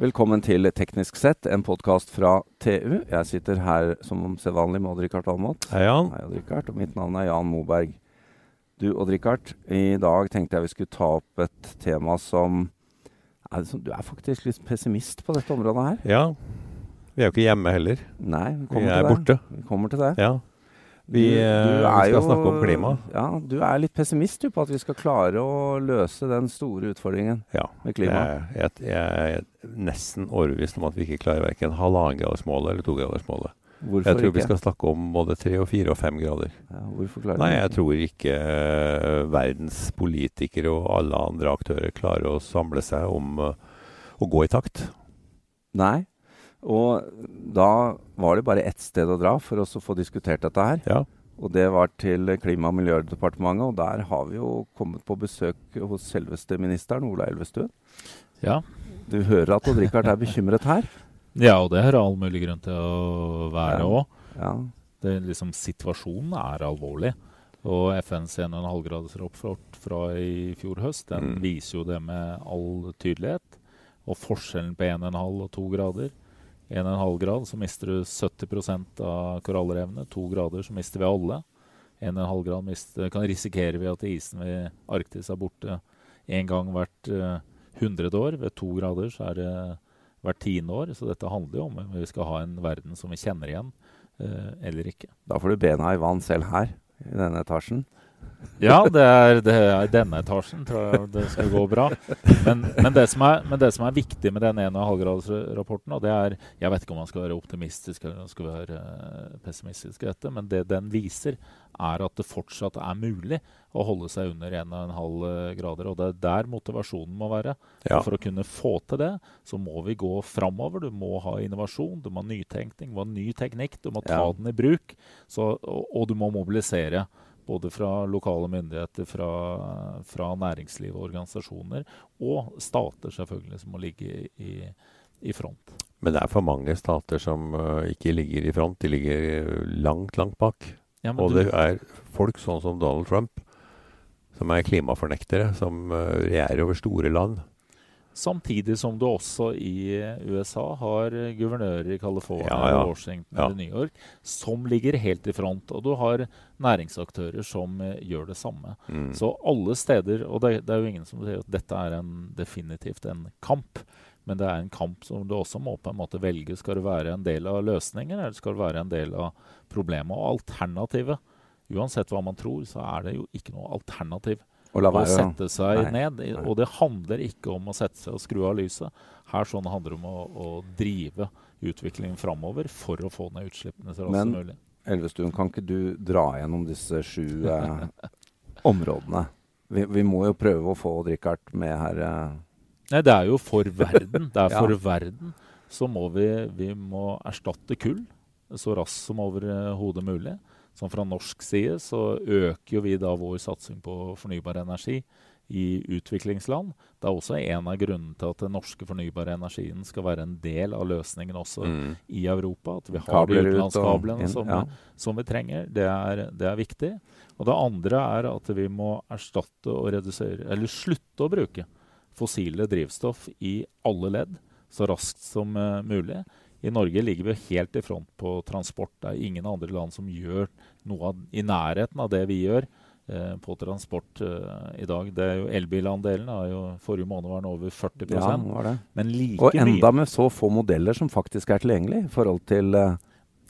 Velkommen til Teknisk sett, en podkast fra TU. Jeg sitter her som sedvanlig med Odd-Rikard Valmot. Hei, Jan. Hei, Odd-Rikard. Og mitt navn er Jan Moberg. Du, Odd-Rikard. I dag tenkte jeg vi skulle ta opp et tema som er, liksom, Du er faktisk litt pessimist på dette området her. Ja. Vi er jo ikke hjemme heller. Nei, vi Vi kommer er til det. borte. Vi kommer til det. Ja. Vi, Du- eh, du vi er skal jo- snakke om klima. Ja, Du er litt pessimist du, på at vi skal klare å løse den store utfordringen Ja. med klima. Jeg, jeg, jeg er nesten overbevist om at vi ikke klarer verken halvannengradersmålet eller togradersmålet. Hvorfor Jeg tror ikke? vi skal snakke om både tre og fire og fem grader. Ja, hvorfor klarer Nei, jeg tror ikke eh, verdens politikere og alle andre aktører klarer å samle seg om eh, å gå i takt. Nei. Og da var det bare ett sted å dra for oss å få diskutert dette her. Ja. Og det var til Klima- og miljødepartementet, og der har vi jo kommet på besøk hos selveste ministeren, Ola Elvestuen. Ja. Du hører at Odd-Rikard er bekymret her? ja, og det har all mulig grunn til å være Ja. òg. Ja. Liksom, situasjonen er alvorlig. Og FNs 1,5-gradersrapport fra i fjor høst den Mm. viser jo det med all tydelighet. Og forskjellen på 1,5 og 2 grader 1,5 grad så mister du 70% av korallrevene. 2 grader så mister vi alle. 1,5 grad mister, kan risikere vi at isen ved Arktis er borte en gang hvert eh, 100 år. Ved 2 grader så er det hvert tiende år. Så dette handler jo om om vi skal ha en verden som vi kjenner igjen, eh, eller ikke. Da får du bena i vann selv her, i denne etasjen. Ja, det er, det er denne etasjen tror jeg det skal gå bra. Men, men, det, som er, men det som er viktig med den 1,5-gradersrapporten, og det er Jeg vet ikke om man skal være optimistisk eller om man skal være eh, pessimistisk i dette, men det den viser, er at det fortsatt er mulig å holde seg under 1,5 grader. Og det er der motivasjonen må være. Ja. For å kunne få til det, så må vi gå framover. Du må ha innovasjon, du må ha nytenkning, du må ha ny teknikk, du må ta Ja. den i bruk. Så, og, og du må mobilisere. Både fra lokale myndigheter, fra, fra næringsliv og organisasjoner, og stater selvfølgelig, som må ligge i, i front. Men det er for mange stater som eh, ikke ligger i front. De ligger langt, langt bak. Ja, Og det er folk sånn som Donald Trump, som er klimafornektere, som eh, regjerer over store land. Samtidig som du også i USA har guvernører i California, Ja, ja. Washington Ja. eller New York som ligger helt i front. Og du har næringsaktører som eh, gjør det samme. Mm. Så alle steder Og det, det er jo ingen som sier at dette er en, definitivt en kamp. Men det er en kamp som du også må på en måte velge. Skal du være en del av løsningen, eller skal du være en del av problemet? Og alternativet, uansett hva man tror, så er det jo ikke noe alternativ Og å være å sette seg Nei, ned. nei. Og det handler ikke om å sette seg og skru av lyset. Her sånn handler det om å, å drive utviklingen framover for å få ned utslippene så raskt som mulig. Elvestuen, kan ikke du dra gjennom disse sju eh, områdene? Vi, vi må jo prøve å få Odd-Rikard med her. Eh. Nei, det er jo for verden. Det er Ja. for verden. Så må vi, vi må erstatte kull så raskt som overhodet mulig. Sånn fra norsk side så øker jo vi da vår satsing på fornybar energi i utviklingsland. Det er også en av grunnene til at den norske fornybare energien skal være en del av løsningen også Mm. i Europa. At vi har Kabler de ut utenlandskablene inn, som, ja. som vi trenger. Det er, det er viktig. Og det andre er at vi må erstatte og redusere, eller slutte å bruke fossile drivstoff i alle ledd så raskt som uh, mulig. I Norge ligger vi helt i front på transport. Det er ingen andre land som gjør noe av, i nærheten av det vi gjør eh, på transport eh, i dag. Det er jo Elbilandelen er jo forrige måned var den over 40 Ja, var det. men like Og mye enda med så få modeller som faktisk er tilgjengelig i forhold til eh,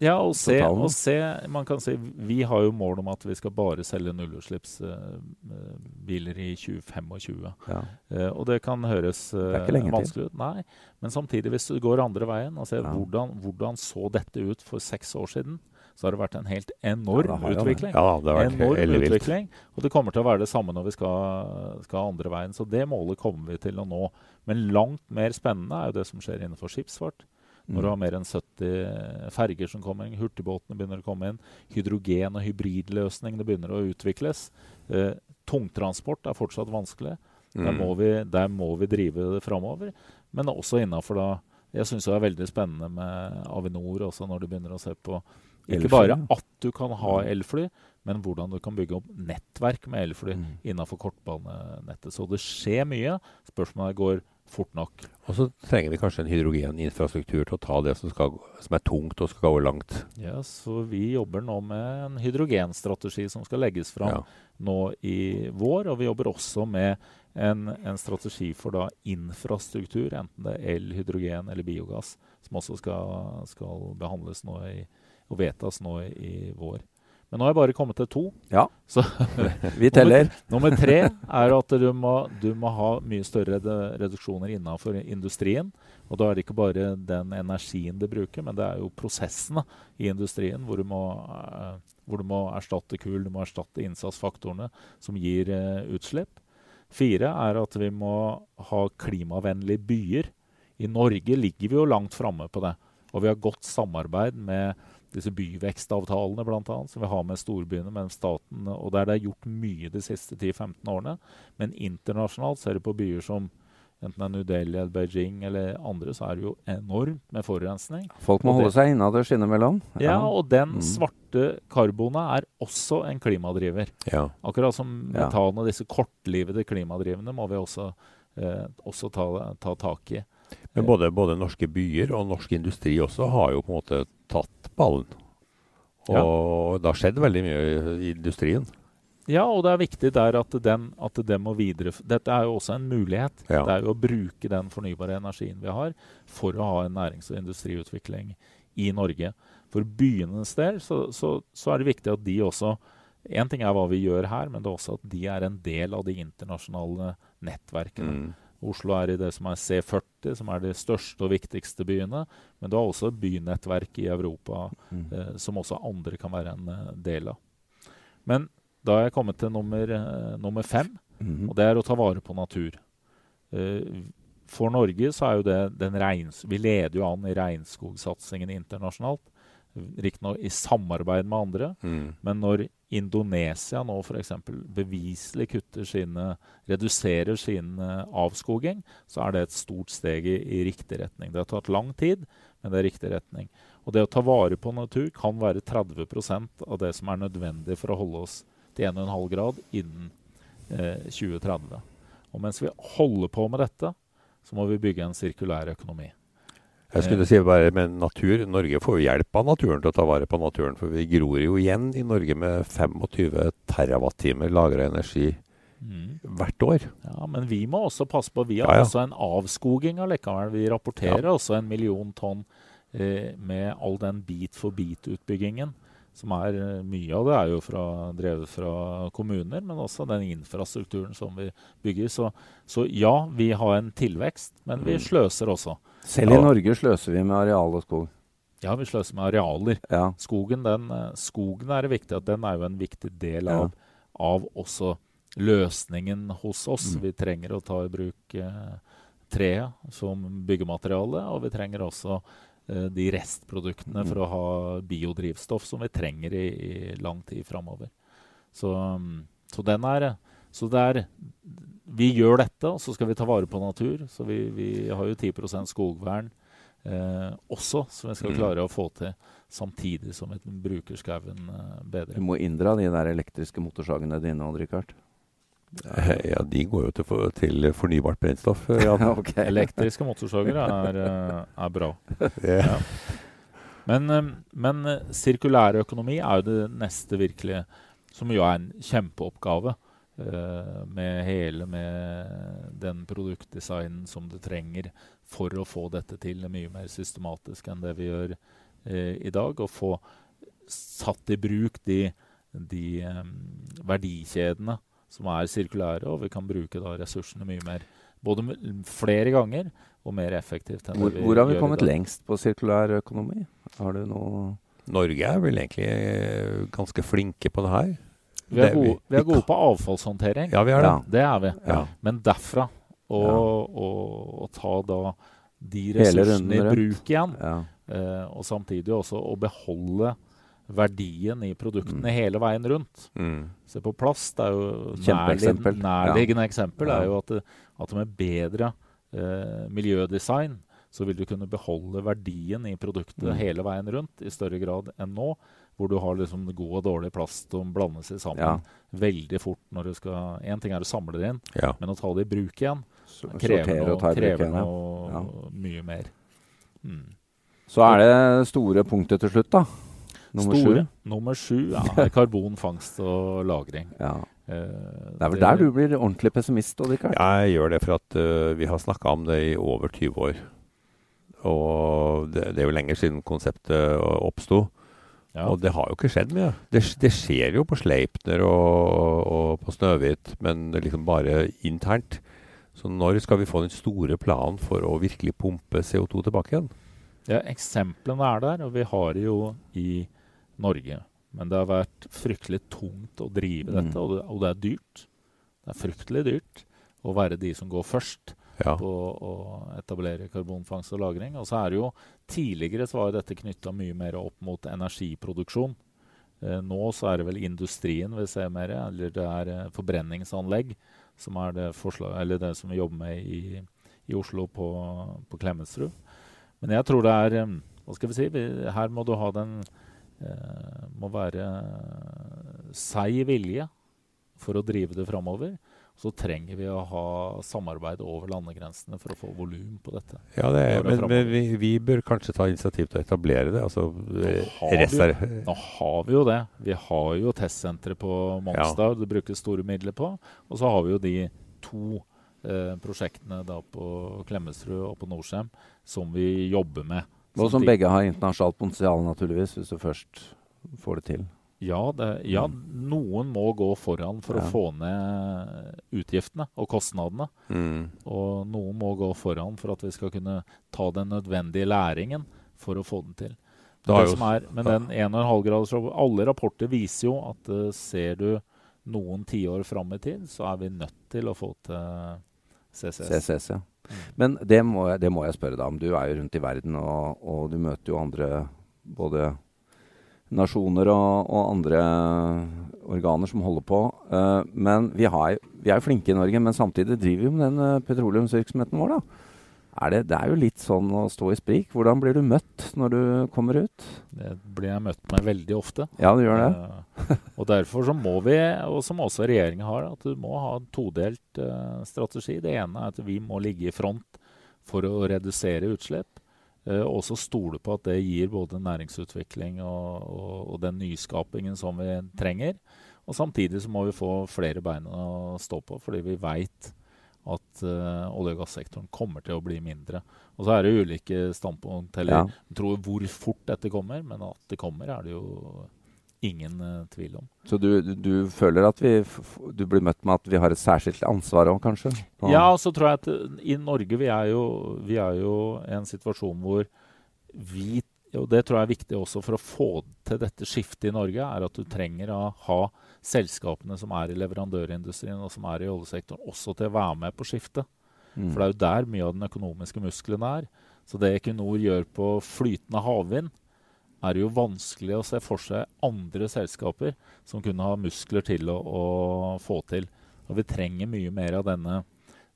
Ja, og se, og se Man kan si Vi har jo mål om at vi skal bare selge nullutslippsbiler i 2025. ja. Eh, og det kan høres eh, til. vanskelig ut. Nei, men samtidig, hvis du går andre veien og ser Ja. hvordan, hvordan så dette ut for seks år siden, så har det vært en helt enorm det det. utvikling. Ja, det har vært enorm utvikling. Og det kommer til å være det samme når vi skal, skal andre veien. Så det målet kommer vi til å nå. Men langt mer spennende er jo det som skjer innenfor skipsfart. Når du har mer enn 70 ferger som kommer inn, hurtigbåtene begynner å komme inn, hydrogen- og hybridløsningene begynner å utvikles. Eh, tungtransport er fortsatt vanskelig. Der, Mm. må vi, der må vi drive det framover. Men også innafor da Jeg syns det er veldig spennende med Avinor også, når du begynner å se på ikke bare at du kan ha elfly, men hvordan du kan bygge opp nettverk med elfly Mm. innafor kortbanenettet. Så det skjer mye. Spørsmålet går fort nok. Og så trenger vi kanskje en hydrogeninfrastruktur til å ta det som, skal, som er tungt og skal gå langt. Ja, Så vi jobber nå med en hydrogenstrategi som skal legges fram Ja. nå i vår. Og vi jobber også med en, en strategi for da infrastruktur, enten det er el, hydrogen eller biogass, som også skal, skal behandles nå i, og vedtas nå i, i vår. Men nå har jeg bare kommet til to. Ja. Så Vi teller. Nummer tre er at du må, du må ha mye større reduksjoner innenfor industrien. Og da er det ikke bare den energien du bruker, men det er jo prosessene i industrien hvor du må, eh, hvor du må erstatte kull, du må erstatte innsatsfaktorene som gir eh, utslipp. Fire er at vi må ha klimavennlige byer. I Norge ligger vi jo langt framme på det. Og vi har godt samarbeid med disse byvekstavtalene blant annet, som vi har med storbyene mellom staten, og der det er gjort mye de siste 10-15 årene. Men internasjonalt ser du på byer som enten det er New Delhi eller Beijing eller andre, så er det jo enormt med forurensning. Folk må holde seg innader innimellom. Ja, og den Mm. svarte karbonet er også en klimadriver. Ja. Akkurat som metan og disse kortlivede klimadrivene må vi også, eh, også ta, ta tak i. Men både, både norske byer og norsk industri også har jo på en måte tatt ballen. Og det har skjedd veldig mye i industrien. Ja, og det er viktig der at, den, at det må videre... Dette er jo også en mulighet. Ja. Det er jo å bruke den fornybare energien vi har for å ha en nærings- og industriutvikling i Norge. For byenes del så, så, så er det viktig at de også En ting er hva vi gjør her, men det er også at de er en del av de internasjonale nettverkene. Mm. Oslo er i det som er C40, som er de største og viktigste byene. Men du har også bynettverk i Europa Mm. eh, som også andre kan være en eh, del av. Men da er jeg kommet til nummer, eh, nummer fem, mm. og det er å ta vare på natur. Eh, for Norge så er jo det den regns... Vi leder jo an i regnskogsatsingen internasjonalt. Riktignok i samarbeid med andre. Mm. Men når Indonesia nå f.eks. beviselig kutter sine reduserer sin eh, avskoging, så er det et stort steg i, i riktig retning. Det har tatt lang tid, men det er riktig retning. Og det å ta vare på natur kan være 30% av det som er nødvendig for å holde oss til 1,5 grad innen eh, 2030. Og mens vi holder på med dette, så må vi bygge en sirkulær økonomi. Jeg skulle si bare med natur. Norge får jo hjelp av naturen til å ta vare på naturen. For vi gror jo igjen i Norge med 25 terawattimer lagra energi hvert år. Ja, Men vi må også passe på. Vi har Ja, ja. også en avskoging allikevel. Vi rapporterer også en million tonn eh, med all den bit-for-bit-utbyggingen. Som er eh, Mye av det er jo fra, drevet fra kommuner, men også den infrastrukturen som vi bygger. Så, så ja, vi har en tilvekst, men vi Mm. sløser også. Selv i. Norge sløser vi med areal og skog. Ja, vi sløser med arealer. Ja. Skogen, den, eh, skogen er viktig at den er jo en viktig del Ja. av, av også løsningen hos oss. Mm. Vi trenger å ta i bruk eh, treet som byggemateriale, og vi trenger også de restproduktene Mm. for å ha biodrivstoff som vi trenger i, i lang tid framover. Så, mm, så den er så det er Vi gjør dette, og så skal vi ta vare på natur. Så vi, vi har jo 10 skogvern eh, også, som vi skal Mm. klare å få til. Samtidig som vi bruker skauen eh, Du må inndra de der elektriske motorsagene dine, Rikard. Ja, de går jo til, for, til fornybart brennstoff. Ja. okay. Elektriske motorsager er, eh, er bra. Ja. Men, eh, men sirkulærøkonomi økonomi er jo det neste virkelige, som jo er en kjempeoppgave. eh, med hele med den produktdesignen som du trenger for å få dette til mye mer systematisk enn det vi gjør eh, i dag. Og få satt i bruk de, de um, verdikjedene som er sirkulære, og vi kan bruke da ressursene mye mer. Både flere ganger og mer effektivt. enn Hvor, det vi hvor har vi kommet lengst på sirkulær økonomi? Har du noe Norge er vel egentlig eh, ganske flinke på det her. Vi er, Det- gode, vi er gode på avfallshåndtering. Ja, vi er det. Ja. Det er vi. Ja. Men derfra å, å, å ta da de ressursene i bruk igjen, ja. eh, og samtidig også å beholde verdien i produktene Mm. hele veien rundt. Mm. Se på plast. Det er jo nærlig- nærliggende eksempel Ja. er jo at, at med bedre eh, miljødesign så vil du kunne beholde verdien i produktet Mm. hele veien rundt i større grad enn nå. hvor du har liksom god og dårlig plast som blander seg sammen Ja. veldig fort når du skal Én ting er å samle det inn, Ja. men å ta det i bruk igjen Så- krever noe, og krever noe Ja. mye mer. Mm. Så er det store punktet til slutt, da. Nummer Store. sju. Nummer sju er karbonfangst og -lagring. Ja. Eh, Det er vel der du blir ordentlig pessimist, Odd Rikard? Jeg gjør det for at uh, vi har snakka om det i over 20 år. Og det, det er jo lenger siden konseptet oppsto. ja. Og det har jo ikke skjedd mye. Det, det skjer jo på Sleipner og, og på Snøhvit, men er liksom bare internt. Så når skal vi få den store planen for å virkelig pumpe CO2 tilbake igjen? Ja, eksemplene er der, og vi har jo i Norge. Men det har vært fryktelig tungt å drive dette, Mm. og, det, og det er dyrt. Det er fryktelig dyrt å være de som går først Ja. på å etablere karbonfangst og -lagring. Og så er det jo Tidligere så var jo dette knytta mye mer opp mot energiproduksjon. Eh, nå så er det vel industrien vi ser mer, eller det er eh, forbrenningsanlegg som er det, forslag, eller det som vi jobber med i, i Oslo på, på Klemetsrud. Men jeg tror det er eh, Hva skal vi si? Vi, her må du ha den eh, Må være seig vilje for å drive det framover. Så trenger vi å ha samarbeid over landegrensene for å få volum på dette. Ja, det er, men, men vi, vi bør kanskje ta initiativ til å etablere det. Altså, nå, har vi Nå har vi jo det. Vi har jo testsenteret på Mongstad det brukes store midler på. Og så har vi jo de to eh, prosjektene på Klemetsrud og på Norcem som vi jobber med. Og som begge har internasjonalt potensial, naturligvis, hvis du først får det til. Ja, det, ja, noen må gå foran for Ja. å få ned utgiftene og kostnadene. Mm. Og noen må gå foran for at vi skal kunne ta den nødvendige læringen for å få den til. Det det som er, men den 1,5 graders Alle rapporter viser jo at eh, ser du noen tiår fram i tid, så er vi nødt til å få til CCS. CCS, ja. Men det må, jeg, det må jeg spørre deg om. Du er jo rundt i verden, og, og du møter jo andre både nasjoner og, og andre organer som holder på. Uh, men vi, har, vi er jo flinke i Norge, men samtidig driver vi med den uh, petroleumsvirksomheten vår, da. Er det, det er jo litt sånn å stå i sprik. Hvordan blir du møtt når du kommer ut? Det blir jeg møtt med veldig ofte. Ja, du gjør det. Uh, og derfor så må vi, og som også regjeringen har, at du må ha en todelt uh, strategi. Det ene er at vi må ligge i front for å redusere utslipp. Uh, og så stole på at det gir både næringsutvikling og, og, og den nyskapingen som vi trenger. Og samtidig så må vi få flere bein å stå på, fordi vi veit at uh, olje- og gassektoren kommer til å bli mindre. Og så er det ulike standpunkt, eller Ja. tror hvor fort dette kommer, men at det kommer, er det jo ingen uh, tvil om. Så du, du, du føler at vi, du blir møtt med at vi har et særskilt ansvar òg, kanskje? På- Ja, og så tror jeg at eh, i Norge vi er jo, vi er jo i en situasjon hvor vi og det tror jeg er viktig også for å få til dette skiftet i Norge, er at du trenger å ha selskapene som er i leverandørindustrien og som er i oljesektoren, også til å være med på skiftet. Mm. For det er jo der mye av den økonomiske muskelen er. Så det Equinor gjør på flytende havvind, er det jo vanskelig å se for seg andre selskaper som kunne ha muskler til å, å få til. Og vi trenger mye mer av denne,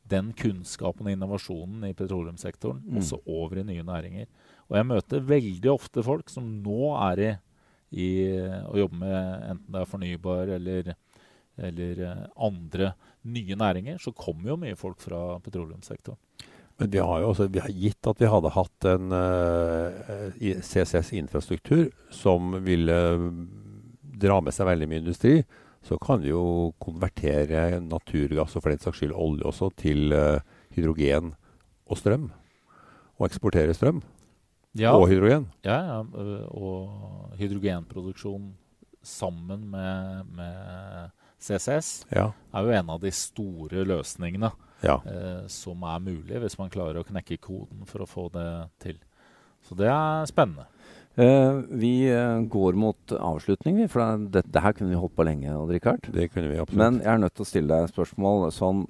den kunnskapen og innovasjonen i petroleumssektoren Mm. også over i nye næringer. Og jeg møter veldig ofte folk som nå er i, i å jobbe med enten det er fornybar eller, eller eh, andre nye næringer, så kommer jo mye folk fra petroleumssektoren. Men vi har jo også, vi har gitt at vi hadde hatt en uh, CCS-infrastruktur som ville dra med seg veldig mye industri, så kan vi jo konvertere naturgass og for den saks skyld olje også til uh, hydrogen og strøm. Og eksportere strøm og hydrogen. Ja, ja, og hydrogenproduksjon sammen med, med CCS Ja. er jo en av de store løsningene ja. eh, som er mulig, hvis man klarer å knekke koden for å få det til. Så det er spennende. Eh, vi eh, går mot avslutning. For dette det, det her kunne vi holdt på lenge, Richard. Det kunne vi absolutt. Men jeg er nødt til å stille deg et spørsmål sånn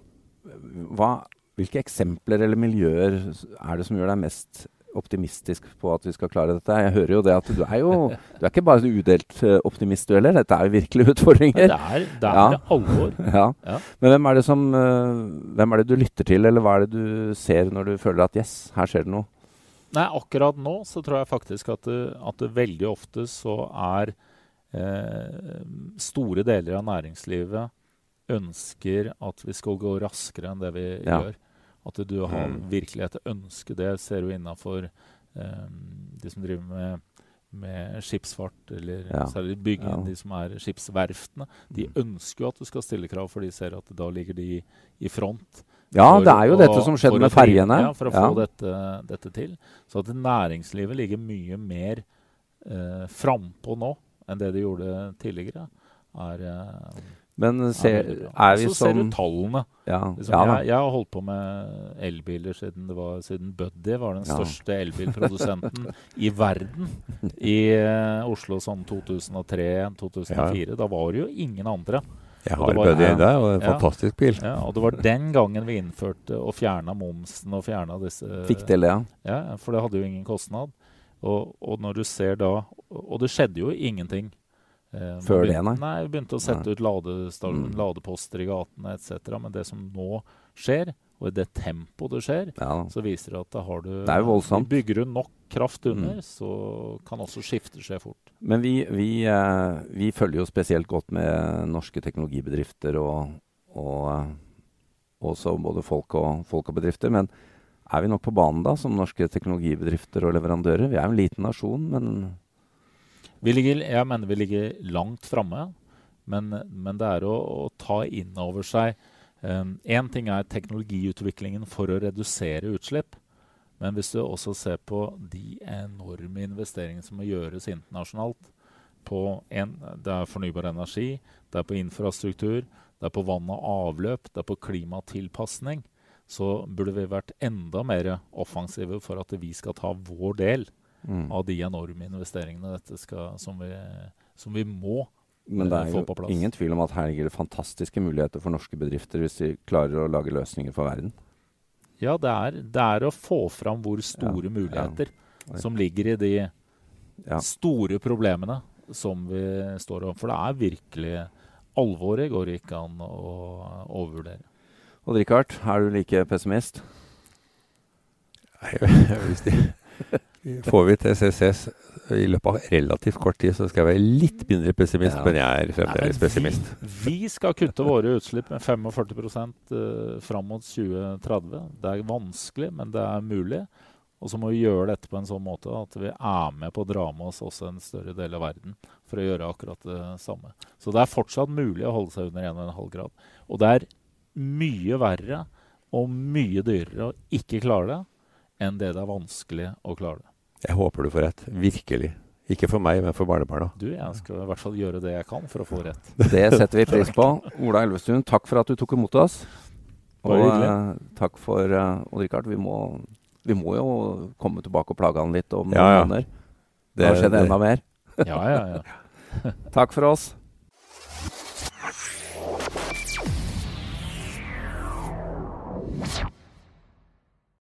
hva, Hvilke eksempler eller miljøer er det som gjør deg mest optimistisk på at vi skal klare dette? Jeg hører jo det at du er jo Du er ikke bare udelt eh, optimist, du heller. Dette er jo virkelig utfordringer. det er, det er Ja. alvor. Ja. Ja. Men hvem er, det som, eh, hvem er det du lytter til, eller hva er det du ser når du føler at yes, her skjer det noe? Nei, akkurat nå så tror jeg faktisk at det, at det veldig ofte så er eh, store deler av næringslivet ønsker at vi skal gå raskere enn det vi Ja. gjør. At du har Mm. virkelig et ønske. Det ser du innafor eh, de som driver med, med skipsfart, eller Ja. særlig bygging, Ja. de som er skipsverftene. De ønsker jo at du skal stille krav, for de ser at da ligger de i front. Ja, det er jo å- dette som skjedde med ferjene. Ja, for å Ja. få dette, dette til. Så at næringslivet ligger mye mer eh, frampå nå enn det de gjorde tidligere, er, eh, Men ser, er vi Så ser du tallene. Ja, Liksom, ja jeg, jeg har holdt på med elbiler siden det var siden Buddy var den Ja. største elbilprodusenten i verden i uh, Oslo sånn 2003-2004. Da var det jo ingen andre. Jeg har var- Buddy ja. ennå, og en fantastisk bil. Ja, og det var den gangen vi innførte og fjerna momsen og fjerna disse Fikk til det. Ja, for det hadde jo ingen kostnad. Og, og når du ser da Og det skjedde jo ingenting. Eh, Før vi det, nei? Nei, begynte å sette Nei. ut ladestasjon, Mm. ladeposter i gatene etc. Men det som nå skjer, og i det tempoet det skjer, ja. så viser det at da har du Det er jo voldsomt. Bygger du nok kraft under, Mm. så kan også skifte skje fort. Men vi, vi, eh, vi følger jo spesielt godt med norske teknologibedrifter og, og eh, også både folk og, folk og bedrifter. Men er vi nok på banen da, som norske teknologibedrifter og leverandører? Vi er en liten nasjon, men ligger, jeg mener vi ligger langt framme, men, men det er å, å ta inn over seg Én ting er teknologiutviklingen for å redusere utslipp. Men hvis du også ser på de enorme investeringene som må gjøres internasjonalt en, Det er fornybar energi, det er på infrastruktur, det er på vann og avløp, det er på klimatilpasning. Så burde vi vært enda mer offensive for at vi skal ta vår del mm. av de enorme investeringene dette skal, som, vi, som vi må. Men det er få jo på plass. ingen tvil om at her ligger det fantastiske muligheter for norske bedrifter hvis de klarer å lage løsninger for verden. Ja, det er, det er å få fram hvor store Ja, muligheter ja. som ligger i de Ja. store problemene som vi står overfor. Det er virkelig Alvoret går ikke an å overvurdere. Og Richard, er du like pessimist? Nei, Hvis de, får vi til CCS i løpet av relativt kort tid, så skal jeg være litt mindre pessimist, Ja. men jeg er fremdeles pessimist. Vi, vi skal kutte våre utslipp med 45 uh, fram mot 2030. Det er vanskelig, men det er mulig. Og så må vi gjøre dette på en sånn måte at vi er med på å dra med oss også en større del av verden for å gjøre akkurat det samme. Så det er fortsatt mulig å holde seg under 1,5 grad. Og det er mye verre og mye dyrere å ikke klare det enn det det er vanskelig å klare det. Jeg håper du får rett. Virkelig. Ikke for meg, men for barnebarna. Du, jeg skal i hvert fall gjøre det jeg kan for å få rett. Det setter vi pris på. Ola Elvestuen, takk for at du tok imot oss. Og uh, takk for eh, uh, Odd Rikard. Vi, vi, må jo komme tilbake og plage han litt om ja, ja. måneder. Det har skjedd enda mer. ja, ja, ja. takk for oss. you